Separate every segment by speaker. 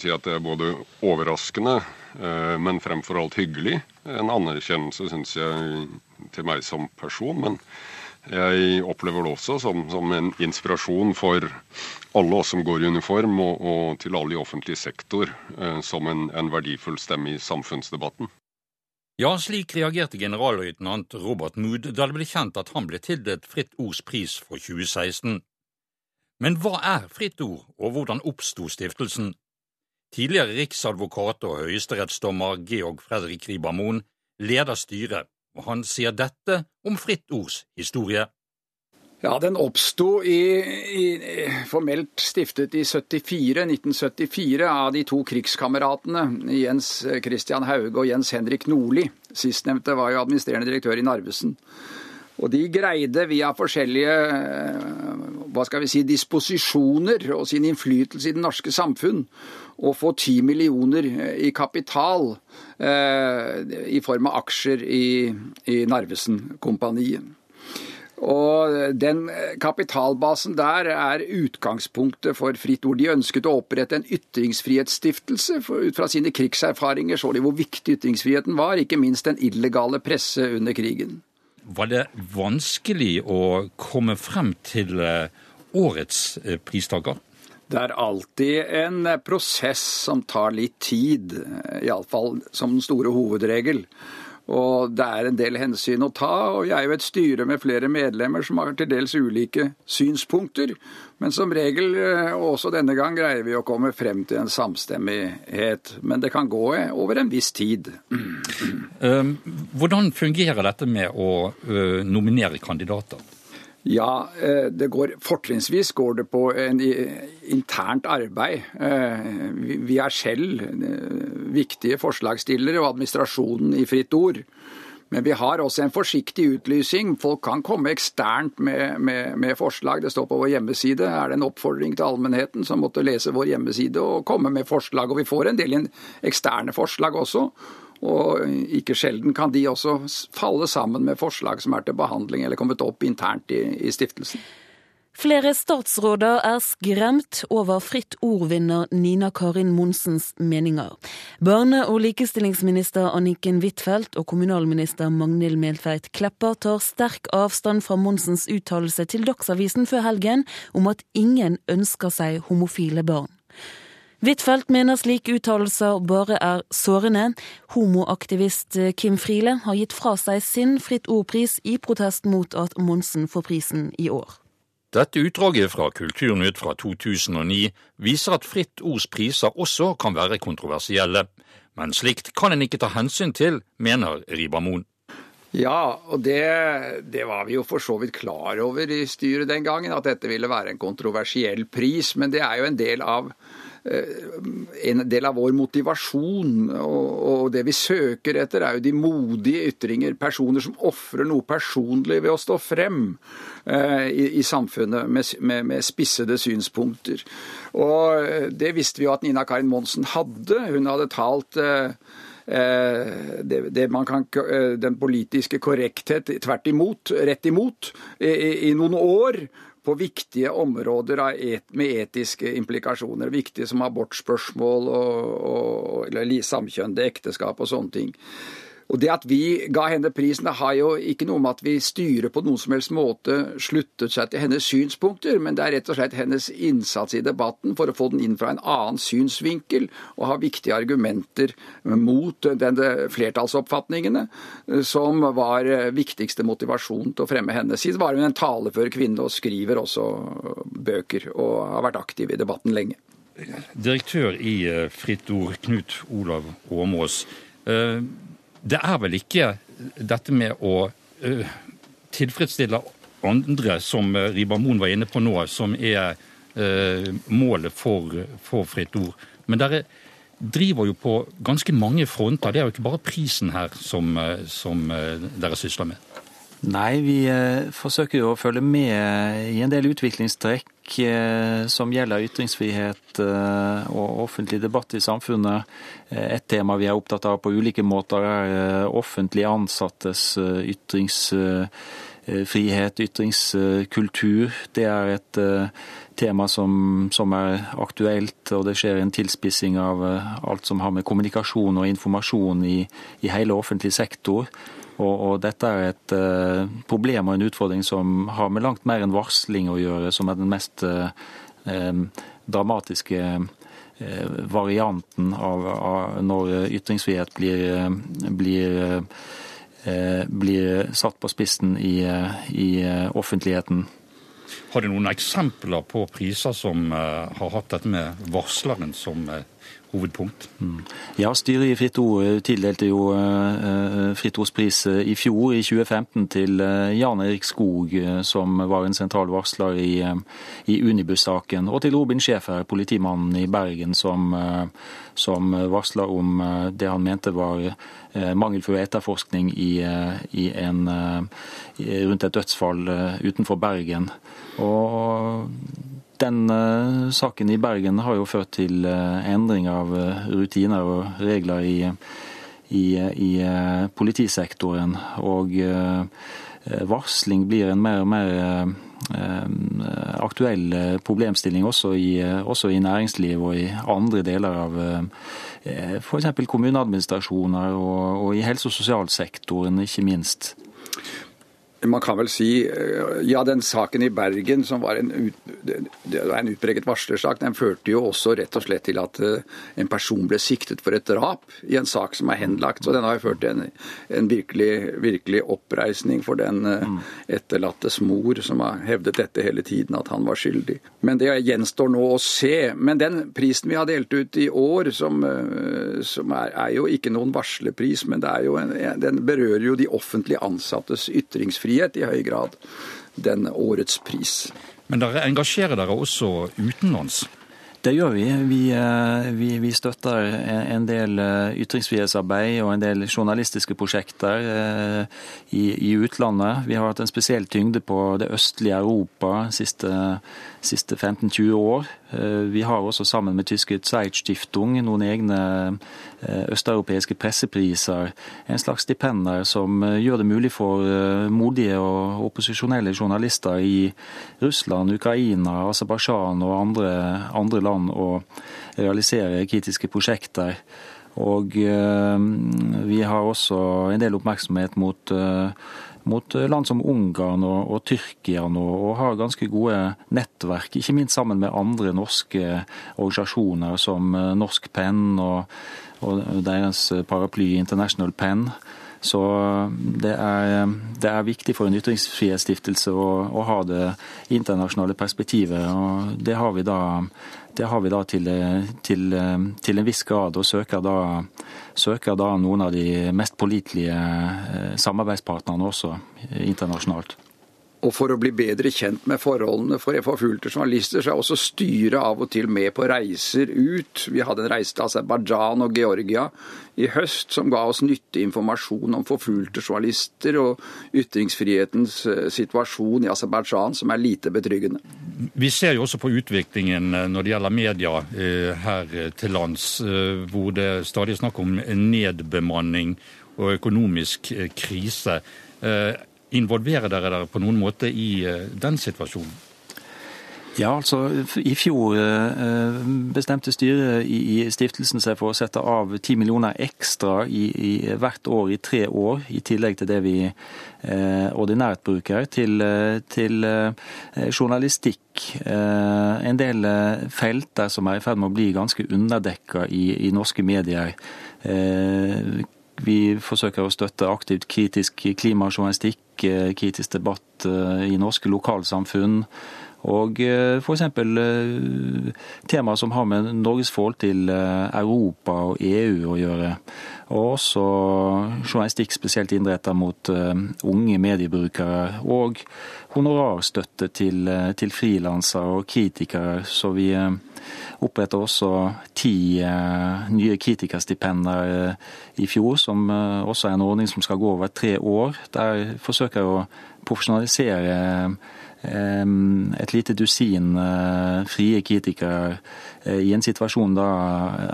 Speaker 1: Vel si at det er både overraskende, men fremfor alt hyggelig. En anerkjennelse, syns jeg, til meg som person. Men jeg opplever det også som, som en inspirasjon for alle oss som går i uniform, og, og til alle i offentlig sektor, som en, en verdifull stemme i samfunnsdebatten.
Speaker 2: Ja, slik reagerte generalløytnant Robert Mood da det ble kjent at han ble tildelt Fritt Ords pris for 2016. Men hva er Fritt Ord, og hvordan oppsto stiftelsen? Tidligere riksadvokat og høyesterettsdommer Georg Fredrik Ribermoen leder styret, og han sier dette om Fritt Ords historie.
Speaker 3: Ja, Den oppsto formelt stiftet i 74, 1974 av de to krigskameratene Jens Christian Hauge og Jens Henrik Nordli. Sistnevnte var jo administrerende direktør i Narvesen. Og de greide via forskjellige hva skal vi si, disposisjoner og sin innflytelse i det norske samfunn å få ti millioner i kapital eh, i form av aksjer i, i Narvesen-kompaniet. Og den kapitalbasen der er utgangspunktet for Fritt Ord. De ønsket å opprette en ytringsfrihetsstiftelse. For ut fra sine krigserfaringer så de hvor viktig ytringsfriheten var, ikke minst den illegale presse under krigen.
Speaker 2: Var det vanskelig å komme frem til eh, årets eh, pristaker?
Speaker 3: Det er alltid en prosess som tar litt tid, iallfall som den store hovedregel. Og det er en del hensyn å ta. Og jeg er jo et styre med flere medlemmer som har til dels ulike synspunkter. Men som regel, eh, også denne gang, greier vi å komme frem til en samstemmighet. Men det kan gå over en viss tid.
Speaker 2: Ehm, hvordan fungerer dette med å eh, nominere kandidater?
Speaker 3: Ja, eh, det går fortrinnsvis går det på en internt arbeid. Eh, vi er selv eh, viktige forslagsstillere og administrasjonen i Fritt Ord. Men vi har også en forsiktig utlysing. Folk kan komme eksternt med, med, med, forslag. Det står på vår hjemmeside. Er det en oppfordring til allmennheten som måtte lese vår hjemmeside og komme med forslag. Og vi får en del eksterne forslag også. Og ikke sjelden kan de også falle sammen med forslag som er til behandling eller kommet opp internt i, i stiftelsen.
Speaker 4: Flere statsråder er skremt over Fritt ord-vinner Nina Karin Monsens meninger. Barne- og likestillingsminister Anniken Huitfeldt og kommunalminister Magnhild Meltveit Kleppa tar sterk avstand fra Monsens uttalelse til Dagsavisen før helgen om at ingen ønsker seg homofile barn. Huitfeldt mener slike uttalelser bare er sårende. Homoaktivist Kim Friele har gitt fra seg sin Fritt ord-pris i protest mot at Monsen får prisen i år.
Speaker 2: Dette utdraget fra Kulturnytt fra 2009 viser at Fritt Ords priser også kan være kontroversielle. Men slikt kan en ikke ta hensyn til, mener Ribermoen.
Speaker 3: Ja, og det, det, var vi jo for så vidt klar over i styret den gangen, at dette ville være en kontroversiell pris. Men det er jo en del av en del av vår motivasjon og, det vi søker etter, er jo de modige ytringer. Personer som ofrer noe personlig ved å stå frem eh, i, i samfunnet med, spissede synspunkter. Og eh, det visste vi jo at Nina Karin Monsen hadde. Hun hadde talt det, det kan, den politiske korrekthet tvert imot, rett imot, i, i noen år på viktige områder et, med etiske implikasjoner. Viktige som abortspørsmål og, og, eller samkjønnede ekteskap og sånne ting. Og Det at vi ga henne prisen, har jo ikke noe med at vi styrer på noen som helst måte sluttet seg til hennes synspunkter, men det er rett og slett hennes innsats i debatten for å få den inn fra en annen synsvinkel og ha viktige argumenter mot den flertallsoppfatningene som var viktigste motivasjon til å fremme henne. Siden var hun en talefør kvinne og skriver også bøker og har vært aktiv i debatten lenge.
Speaker 2: Direktør i eh, Fritt Ord, Knut Olav Åmås. Eh, det er vel ikke dette med å uh, tilfredsstille andre, som uh, Moen var inne på nå, som er uh, målet for, for, Fritt Ord. Men dere driver jo på ganske mange fronter. Det er jo ikke bare prisen her som, som dere sysler med.
Speaker 5: Nei, vi forsøker jo å følge med i en del utviklingstrekk Eh, som gjelder ytringsfrihet eh, og offentlig debatt i samfunnet. Eh, et tema vi er opptatt av på ulike måter, er offentlig ansattes ytringsfrihet ytringskultur. Det er et tema som, som, er aktuelt, og det skjer en tilspissing av alt som har med kommunikasjon og informasjon i, i hele offentlig sektor. Og, og, dette er et uh, problem og en utfordring som har med langt mer enn varsling å gjøre, som er den mest uh, dramatiske uh, varianten av, av, når ytringsfrihet blir, blir, blir satt på spissen i, i offentligheten.
Speaker 2: Har du noen eksempler på priser som har hatt dette med varsleren som hovedpunkt. Mm.
Speaker 5: Ja, styret i Fritt Ord eh, tildelte jo uh, Fritt Ords pris i fjor, i 2015, til Jan Erik Skog, som var en sentral varsler i, i Unibus-saken, og til Robin Schæfer, politimannen i Bergen, som, som varsla om det han mente var mangelfull etterforskning i, i en, rundt et dødsfall utenfor Bergen. Og den uh, saken i Bergen har jo ført til uh, endring av uh, rutiner og regler i, i, i politisektoren. Og varsling blir en mer og mer aktuell problemstilling også i, også i næringsliv og i andre deler av f.eks. kommuneadministrasjoner og, og i helse- og sosialsektoren, ikke minst.
Speaker 3: Man kan vel si eh, ja, den saken i Bergen som var en, ut, en utpreget varslersak, den førte jo også rett og slett til at eh, en person ble siktet for et drap i en sak som er henlagt. Så den har jo ført til en, en virkelig, virkelig, oppreisning for den eh, mm. etterlattes mor, som har hevdet dette hele tiden, at han var skyldig. Men det gjenstår nå å se. Men den prisen vi har delt ut i år, som, som er, er, jo ikke noen varslerpris, men en, den berører jo de offentlig ansattes ytringsfrihet ytringsfrihet i høy grad den årets pris.
Speaker 2: Men dere engasjerer dere også utenlands?
Speaker 5: Det gjør vi. Vi, eh, vi. vi, støtter en del eh, ytringsfrihetsarbeid og en del journalistiske prosjekter eh, i, i utlandet. Vi har hatt en spesiell tyngde på det østlige Europa siste siste 15-20 år. Eh, vi har også sammen med tyske Zeitstiftung noen egne eh, østeuropeiske pressepriser. En slags stipender som eh, gjør det mulig for modige og opposisjonelle journalister i Russland, Ukraina, Aserbajdsjan og andre, andre land å realisere kritiske prosjekter. Og vi har også en del oppmerksomhet mot mot eh, land som Ungarn og, og Tyrkia nå, og har ganske gode nettverk, ikke minst sammen med andre norske organisasjoner som eh, Norsk Penn og, og deres paraply International Penn. Så det er, det er, viktig for en ytringsfrihetsstiftelse å, å, ha det internasjonale perspektivet. og Det har vi da, har vi da til, til, til, en viss grad, og søker da, søker da noen av de mest pålitelige eh, samarbeidspartnerne også internasjonalt.
Speaker 3: Og for å bli bedre kjent med forholdene for forfulgte journalister, så er også styret av og til med på reiser ut. Vi hadde en reise til Aserbajdsjan og Georgia i høst som ga oss nyttig informasjon om forfulgte journalister og ytringsfrihetens eh, situasjon i Aserbajdsjan, som er lite betryggende.
Speaker 2: Vi ser jo også på utviklingen eh, når det gjelder media eh, her til lands, hvor det stadig er snakk om nedbemanning og økonomisk krise. Involverer dere dere på noen måte i eh, den situasjonen?
Speaker 5: Ja, altså I fjor eh, bestemte styret i stiftelsen seg for å sette av 10 millioner ekstra i, i hvert år i tre år, i tillegg til det vi eh, ordinært bruker, til, til journalistikk. En del felter som er i ferd med å bli ganske underdekka i, i norske medier vi forsøker å støtte aktivt kritisk klimajournalistikk, eh, kritisk debatt eh, i norske lokalsamfunn. Og eh, f.eks. temaer som har med Norges forhold til Europa og EU å gjøre. Og også journalistikk spesielt innrettet mot unge mediebrukere. Og honorarstøtte til, til frilansere og kritikere. Så vi oppretter også ti eh, nye kritikerstipender eh, i fjor, som eh, også er en ordning som skal gå over tre år. Der forsøker jeg å profesjonalisere et lite dusin frie kritikere i en situasjon da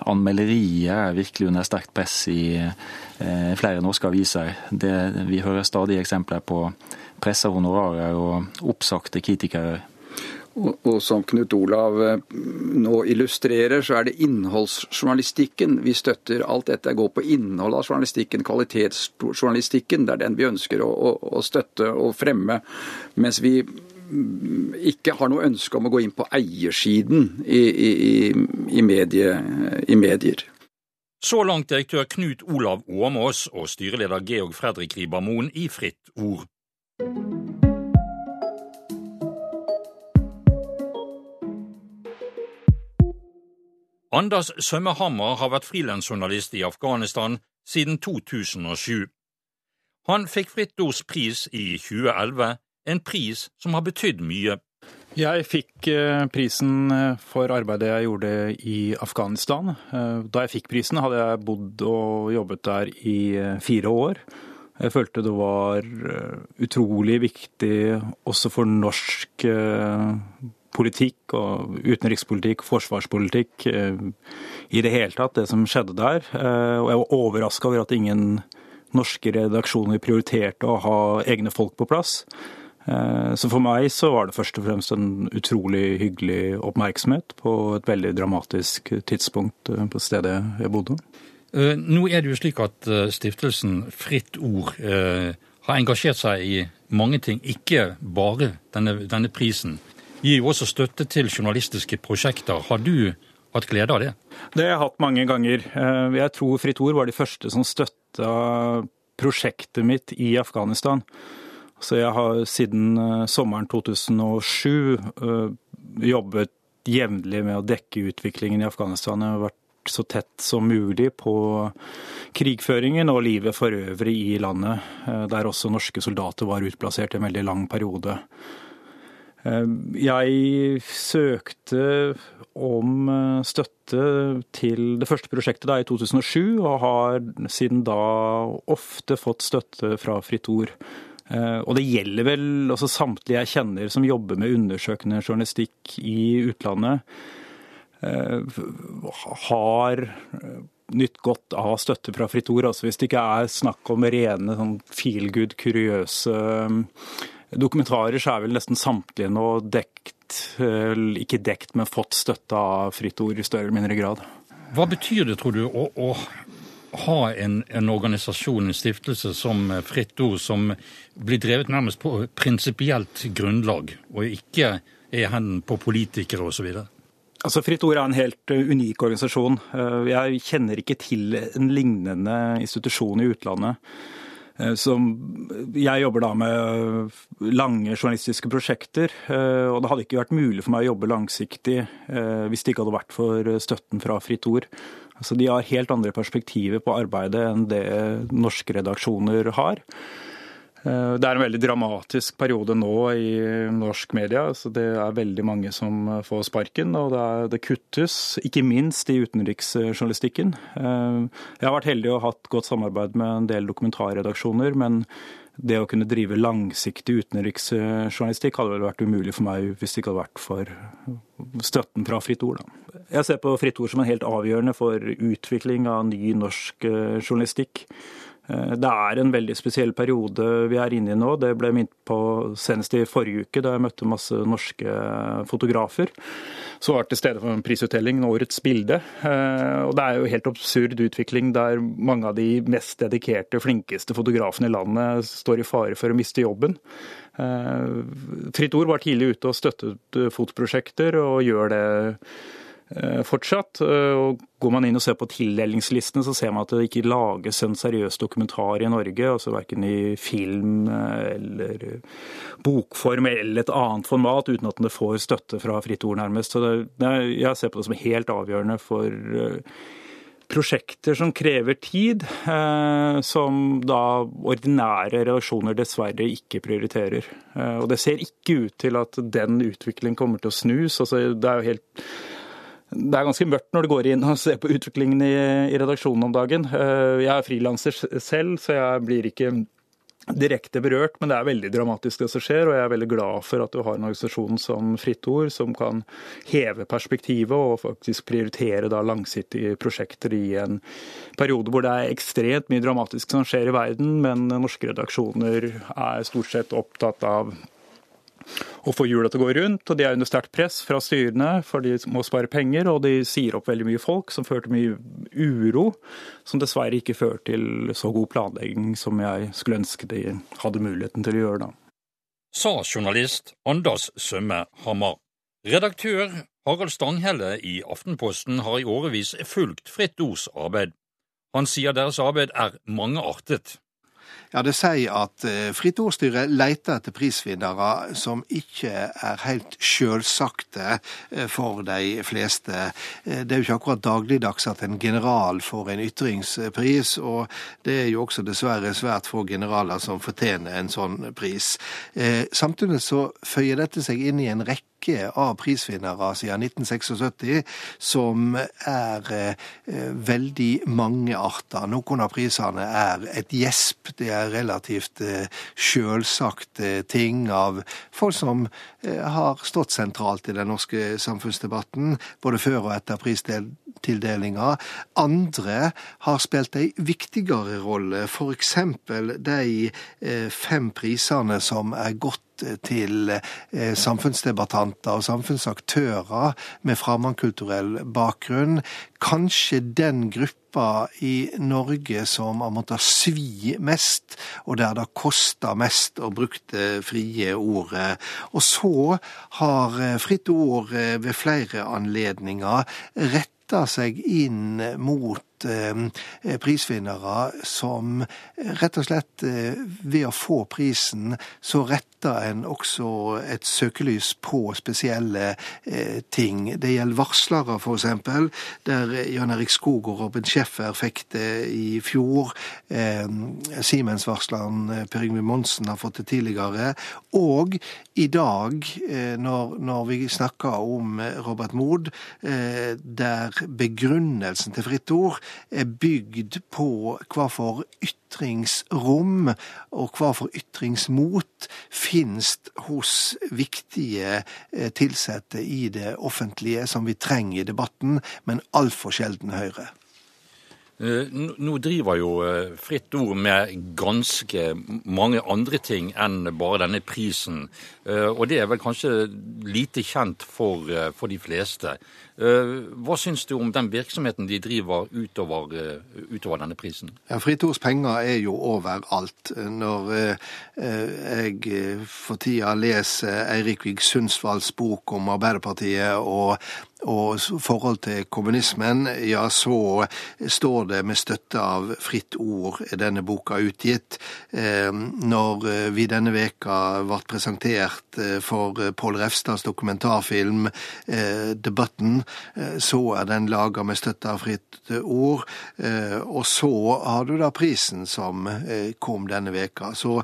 Speaker 5: anmelderiet er virkelig under sterkt press i flere norske aviser. Det, vi hører stadig eksempler på pressa honorarer og oppsagte kritikere.
Speaker 3: Og, som Knut Olav eh, nå illustrerer, så er det innholdsjournalistikken vi støtter. Alt dette går på innhold av journalistikken, kvalitetsjournalistikken. Det er den vi ønsker å, støtte og fremme. Mens vi ikke har noe ønske om å gå inn på eiersiden i, i, i, medie, i medier.
Speaker 2: Så langt direktør Knut Olav Åmås og styreleder Georg Fredrik Ribermoen i Fritt Ord. Anders Sømmehammer har vært frilansjournalist i Afghanistan siden 2007. Han fikk Fritt Ords pris i 2011, en pris som har betydd mye.
Speaker 6: Jeg fikk eh, prisen eh, for arbeidet jeg gjorde i Afghanistan. Eh, da jeg fikk prisen, hadde jeg bodd og jobbet der i fire år. Jeg følte det var utrolig viktig også for norsk politikk og utenrikspolitikk, forsvarspolitikk i det hele tatt, det som skjedde der. Og jeg var overraska over at ingen norske redaksjoner prioriterte å ha egne folk på plass. Eh, så for meg så var det først og fremst en utrolig hyggelig oppmerksomhet på et veldig dramatisk tidspunkt på stedet jeg bodde.
Speaker 2: Nå er det jo slik at stiftelsen Fritt Ord har engasjert seg i mange ting, ikke bare denne, denne prisen gir jo også støtte til journalistiske prosjekter. Har du hatt glede av det?
Speaker 6: Det har jeg hatt mange ganger. Eh, jeg tror Fritt Ord var de første som støtta prosjektet mitt i Afghanistan. Så jeg har siden eh, sommeren 2007 eh, jobbet jevnlig med å dekke utviklingen i Afghanistan. Jeg har vært så tett som mulig på krigføringen og livet for øvrig i landet, der også norske soldater var utplassert i en veldig lang periode. Eh, jeg søkte om eh, støtte til det første prosjektet da i 2007, og har siden da ofte fått støtte fra Fritt Ord. Eh, og det gjelder vel også samtlige jeg kjenner som jobber med undersøkende journalistikk i utlandet, har nytt godt av støtte fra Fritt Ord. Altså hvis det ikke er snakk om rene sånn feel good, kuriøse dokumentarer så er vel nesten samtlige nå dekt, ikke dekt, men fått støtte av Fritt Ord i større eller mindre grad.
Speaker 2: Hva betyr det, tror du, å, å ha en, en, organisasjon, en stiftelse som Fritt Ord, som blir drevet nærmest på prinsipielt grunnlag, og ikke er i hendene på politikere osv.?
Speaker 6: Altså, Fritt Ord er en helt unik organisasjon. Jeg kjenner ikke til en lignende institusjon i utlandet. Eh, som jeg jobber da med lange journalistiske prosjekter, eh, og det hadde ikke vært mulig for meg å jobbe langsiktig eh, hvis det ikke hadde vært for støtten fra Fritt Ord. Altså, de har helt andre perspektiver på arbeidet enn det norske redaksjoner har. Eh, det er en veldig dramatisk periode nå i norsk media. så Det er veldig mange som får sparken, og det, er, det kuttes, ikke minst i utenriksjournalistikken. Eh, jeg har vært heldig og hatt godt samarbeid med en del dokumentarredaksjoner, men det å kunne drive langsiktig utenriksjournalistikk hadde vel vært umulig for meg hvis det ikke hadde vært for støtten fra Fritt Ord. Jeg ser på Fritt Ord som en helt avgjørende for utvikling av ny norsk eh, journalistikk. Eh, det er en veldig spesiell periode vi er inne i nå. Det ble minnet på senest i forrige uke, da jeg møtte masse norske fotografer. Så var til stede for en prisutdeling, Årets bilde. Eh, og det er jo helt absurd utvikling der mange av de mest dedikerte, flinkeste fotografene i landet står i fare for å miste jobben. Eh, Fritt Ord var tidlig ute og støttet fotoprosjekter, og gjør det fortsatt. Eh, og Går man inn og ser på tildelingslistene, så ser man at det ikke lages en seriøs dokumentar i Norge. altså Verken i film eh, eller bokform eller et annet format, uten at det får støtte fra Fritt Ord, nærmest. Så det, Jeg ser på det som helt avgjørende for prosjekter som krever tid, eh, som da ordinære relasjoner dessverre ikke prioriterer. Eh, og Det ser ikke ut til at den utviklingen kommer til å snus. Altså, det er jo helt det er ganske mørkt når du går inn og ser på utviklingen i, i redaksjonen om dagen. Eh, jeg er frilanser selv, så jeg blir ikke direkte berørt, men det er veldig dramatisk det som skjer. Og jeg er veldig glad for at du har en organisasjon som Fritt Ord, som kan heve perspektivet og faktisk prioritere da langsiktige prosjekter i en periode hvor det er ekstremt mye dramatisk som skjer i verden, men norske redaksjoner er stort sett opptatt av å få hjula til å gå rundt. og De er under sterkt press fra styrene, for de må spare penger. Og de sier opp veldig mye folk, som fører til mye uro. Som dessverre ikke fører til så god planlegging som jeg skulle ønske de hadde muligheten til å gjøre da.
Speaker 2: Sa journalist Anders Sømme Hammer. Redaktør Harald Stanghelle i Aftenposten har i årevis fulgt Fritt Ords arbeid. Han sier deres arbeid er mangeartet.
Speaker 7: Ja, Det sier at eh, Fritt Ordstyre leter etter prisvinnere som ikke er helt sjølsagte eh, for de fleste. Eh, det er jo ikke akkurat dagligdags at en general får en ytringspris, og det er jo også dessverre svært få generaler som fortjener en sånn pris. Samtidig så føyer dette seg inn i en rekke rekke av prisvinnere siden 1976 som er eh, veldig mangearta. Noen av prisene er et gjesp. Det er relativt eh, sjølsagte ting av folk som eh, har stått sentralt i den norske samfunnsdebatten, både før og etter pristildelinga. Andre har spilt ei viktigere rolle, f.eks. de fem prisene som er gått til eh, samfunnsdebattanter og samfunnsaktører med fremmedkulturell bakgrunn. Kanskje den gruppa i Norge som har måttet svi mest, og der det har kosta mest å bruke det frie ordet. Og så har eh, Fritt Ord eh, ved flere anledninger retta seg inn mot Eh, prisvinnere som rett og slett eh, ved å få prisen, så retter en også et søkelys på spesielle eh, ting. Det gjelder varslere, f.eks., der Jan Erik Skog og Robin Schäffer fikk det i fjor. Siemens-varsleren Per Yngve Monsen har fått det tidligere. Og i dag, når, når vi snakker om Robert Mood, der begrunnelsen til Fritt Ord bygd på hva for ytringsrom og hva for ytringsmot finnes hos viktige eh, tilsatte i det offentlige, som vi trenger i debatten, men altfor sjelden Høyre.
Speaker 2: Eh, nå driver jo eh, Fritt Ord med ganske mange andre ting enn bare denne prisen. Og det er vel kanskje lite kjent for, for de fleste. Eh, hva syns du om den virksomheten de driver utover, eh, utover denne prisen?
Speaker 7: Ja, Fritt Ords penger er jo overalt. Når eh, jeg for tida leser Eirik Vig Sundsvalls bok om Arbeiderpartiet og og forhold til kommunismen, ja, så står det med støtte av Fritt Ord denne boka utgitt. Eh, når vi denne veka ble presentert eh, for Pål Refstads dokumentarfilm eh, 'Debatten', så er den laga med støtte av Fritt Ord. Og så har du da prisen som kom denne veka. Så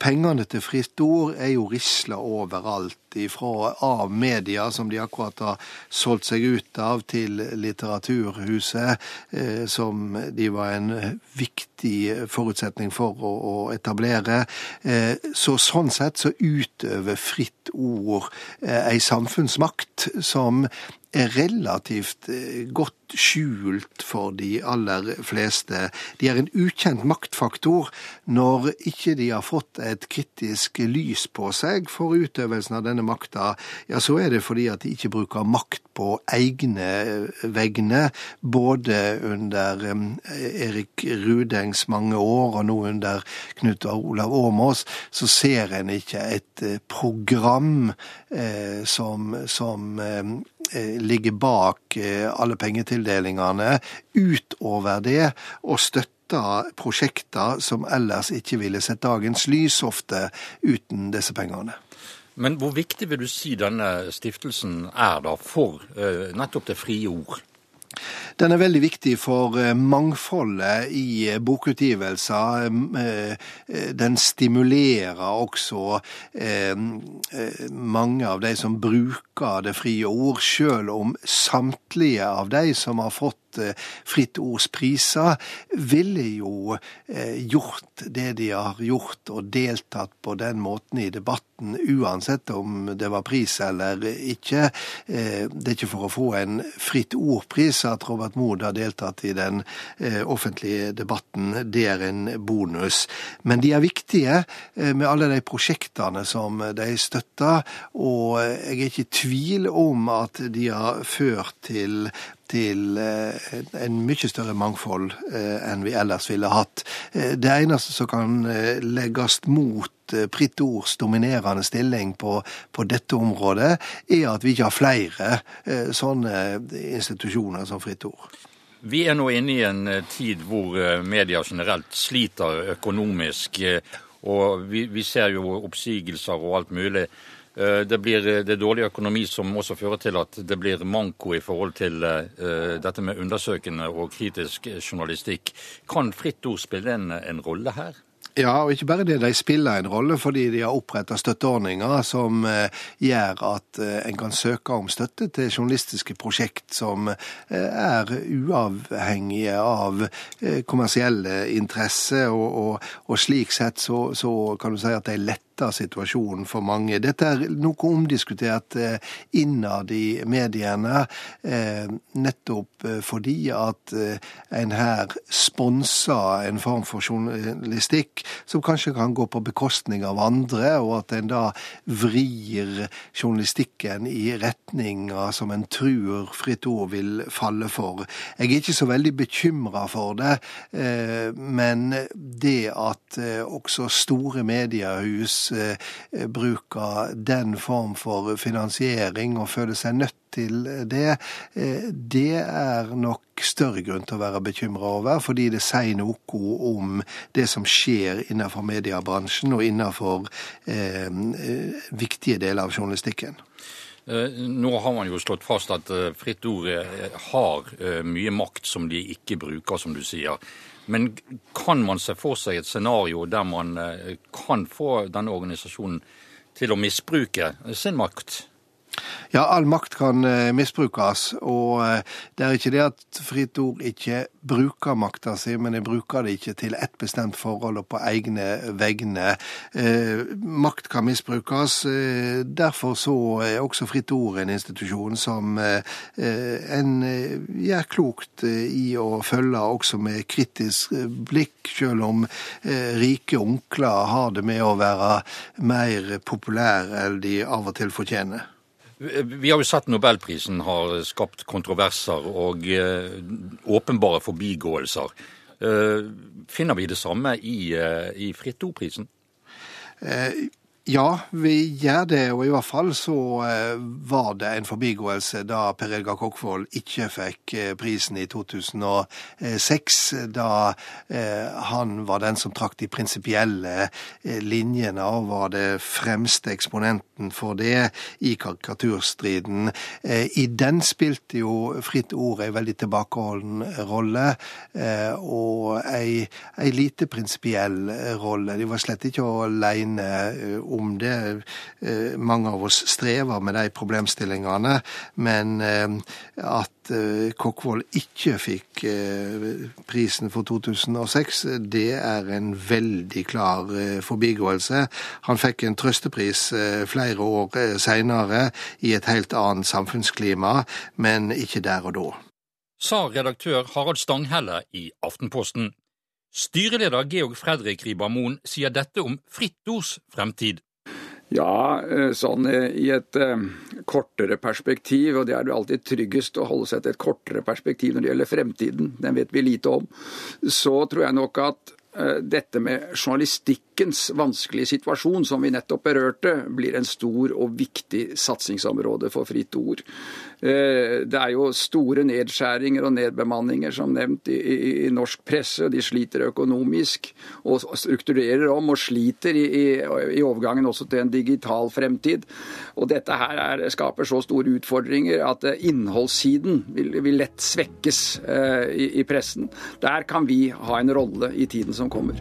Speaker 7: Pengene til Fritt Ord er jo risla overalt, ifra av media, som de akkurat har solgt seg ut av, til Litteraturhuset, eh, som de var en viktig forutsetning for å, etablere. Eh, så sånn sett så utøver Fritt Ord eh, ei samfunnsmakt som er relativt godt skjult for de aller fleste. De er en ukjent maktfaktor når ikke de har fått et kritisk lys på seg for utøvelsen av denne makta. Ja, så er det fordi at de ikke bruker makt på egne eh, vegne, både under eh, Erik Rudengs mange år og nå under Knut Olav Åmås, så ser en ikke et program eh, som, som eh, ligger bak eh, alle pengetildelingene, utover det å støtte prosjekter som ellers ikke ville sett dagens lys ofte uten disse pengene.
Speaker 2: Men hvor viktig vil du si denne stiftelsen er da for uh, nettopp det frie ord?
Speaker 7: Den er veldig viktig for eh, mangfoldet i eh, bokutgivelser. Eh, den stimulerer også mange av de som bruker det frie ord, selv om samtlige av de som har fått fått Fritt Ords priser, ville jo gjort det de har gjort, og deltatt på den måten i debatten, uansett om det var pris eller ikke. Det er ikke for å få en Fritt Ord-pris at Robert Mood har deltatt i den offentlige debatten. Det er en bonus. Men de er viktige med alle de prosjektene som de støtter, og jeg er ikke i tvil om at de har ført til til eh, en mye større mangfold eh, enn vi ellers ville hatt. Eh, det eneste som kan legges mot Pritt Ords dominerende stilling på, på, dette området, er at vi ikke har flere sånne institusjoner som Fritt Ord.
Speaker 2: Vi er nå inne i en tid hvor media generelt sliter økonomisk. Og vi, vi ser jo oppsigelser og alt mulig. Eh, det blir eh, det dårlig økonomi som også fører til at det blir manko i forhold til uh, dette med undersøkende og kritisk journalistikk. Kan Fritt Ord spille en, en rolle her?
Speaker 7: Ja, og ikke bare det. De spiller en rolle fordi de har oppretta støtteordninger som eh, gjør at eh, en kan søke om støtte til journalistiske prosjekt som eh, er uavhengige av kommersielle interesser. Og, og, og slik sett så, så, kan du si at de letter situasjonen for mange. Dette er noe omdiskutert innad i mediene, nettopp fordi at en her sponser en form for journalistikk som kanskje kan gå på bekostning av andre, og at en da vrir journalistikken i retninger som en tror Fritt Ord vil falle for. Jeg er ikke så veldig bekymra for det, eh, men det at eh, også store mediehus eh, bruker den form for finansiering og føler seg nødt til det, det er nok større grunn til å være bekymra over, fordi det sier noe om det som skjer innenfor mediebransjen og innenfor eh, viktige deler av journalistikken.
Speaker 2: Eh, nå har man jo slått fast at eh, Fritt Ord eh, har mye makt som de ikke bruker, som du sier. Men kan man se for seg et scenario der man kan få denne organisasjonen til å misbruke sin makt?
Speaker 7: Ja, all makt kan eh, misbrukes. Og eh, det er ikke det at Fritt Ord ikke bruker makta si, men jeg bruker det ikke til ett bestemt forhold og på egne vegne. Eh, makt kan misbrukes. Derfor så er også Fritt Ord en institusjon som en gjør klokt i å følge også med kritisk blikk, selv om rike onkler har det med å være mer populære enn de av og til fortjener.
Speaker 2: Vi har jo sett Nobelprisen har skapt kontroverser og eh, åpenbare forbigåelser. Eh, finner vi det samme i, eh, i Fritt Ord-prisen?
Speaker 7: Eh, ja, vi gjør det, og i hvert fall så eh, var det en forbigåelse da Per Edgar Kokkvold ikke fikk eh, prisen i 2006, da eh, han var den som trakk de prinsipielle linjene og var det fremste eksponenten for det i karikaturstriden. I den spilte jo Fritt Ord en veldig tilbakeholden rolle, og ei, ei lite prinsipiell rolle. De var slett ikke alene om det. Eh, mange av oss strever med de problemstillingene. Men eh, at eh, Kokkvold ikke fikk prisen for 2006, det er en veldig klar forbigåelse. Han fikk en trøstepris flere år seinere i et helt annet samfunnsklima, men ikke der og da.
Speaker 2: Sa redaktør Harald Stanghelle i Aftenposten. Styreleder Georg Fredrik Ribermoen sier dette om Fritt Ords fremtid.
Speaker 3: Ja, eh, sånn eh, i et eh, kortere perspektiv, og det er det alltid tryggest å holde seg til et kortere perspektiv når det gjelder fremtiden, den vet vi lite om, så tror jeg nok at dette med journalistikkens vanskelige situasjon, som vi nettopp berørte, blir en stor og viktig satsingsområde for Fritt Ord. Eh, det er jo store nedskjæringer og nedbemanninger, som nevnt, i, i, i norsk presse. De sliter økonomisk og strukturerer om og sliter i, i, overgangen også til en digital fremtid. Og dette her er, skaper så store utfordringer at eh, innholdssiden vil, vil lett svekkes eh, i, pressen. Der kan vi ha en rolle i tiden som kommer.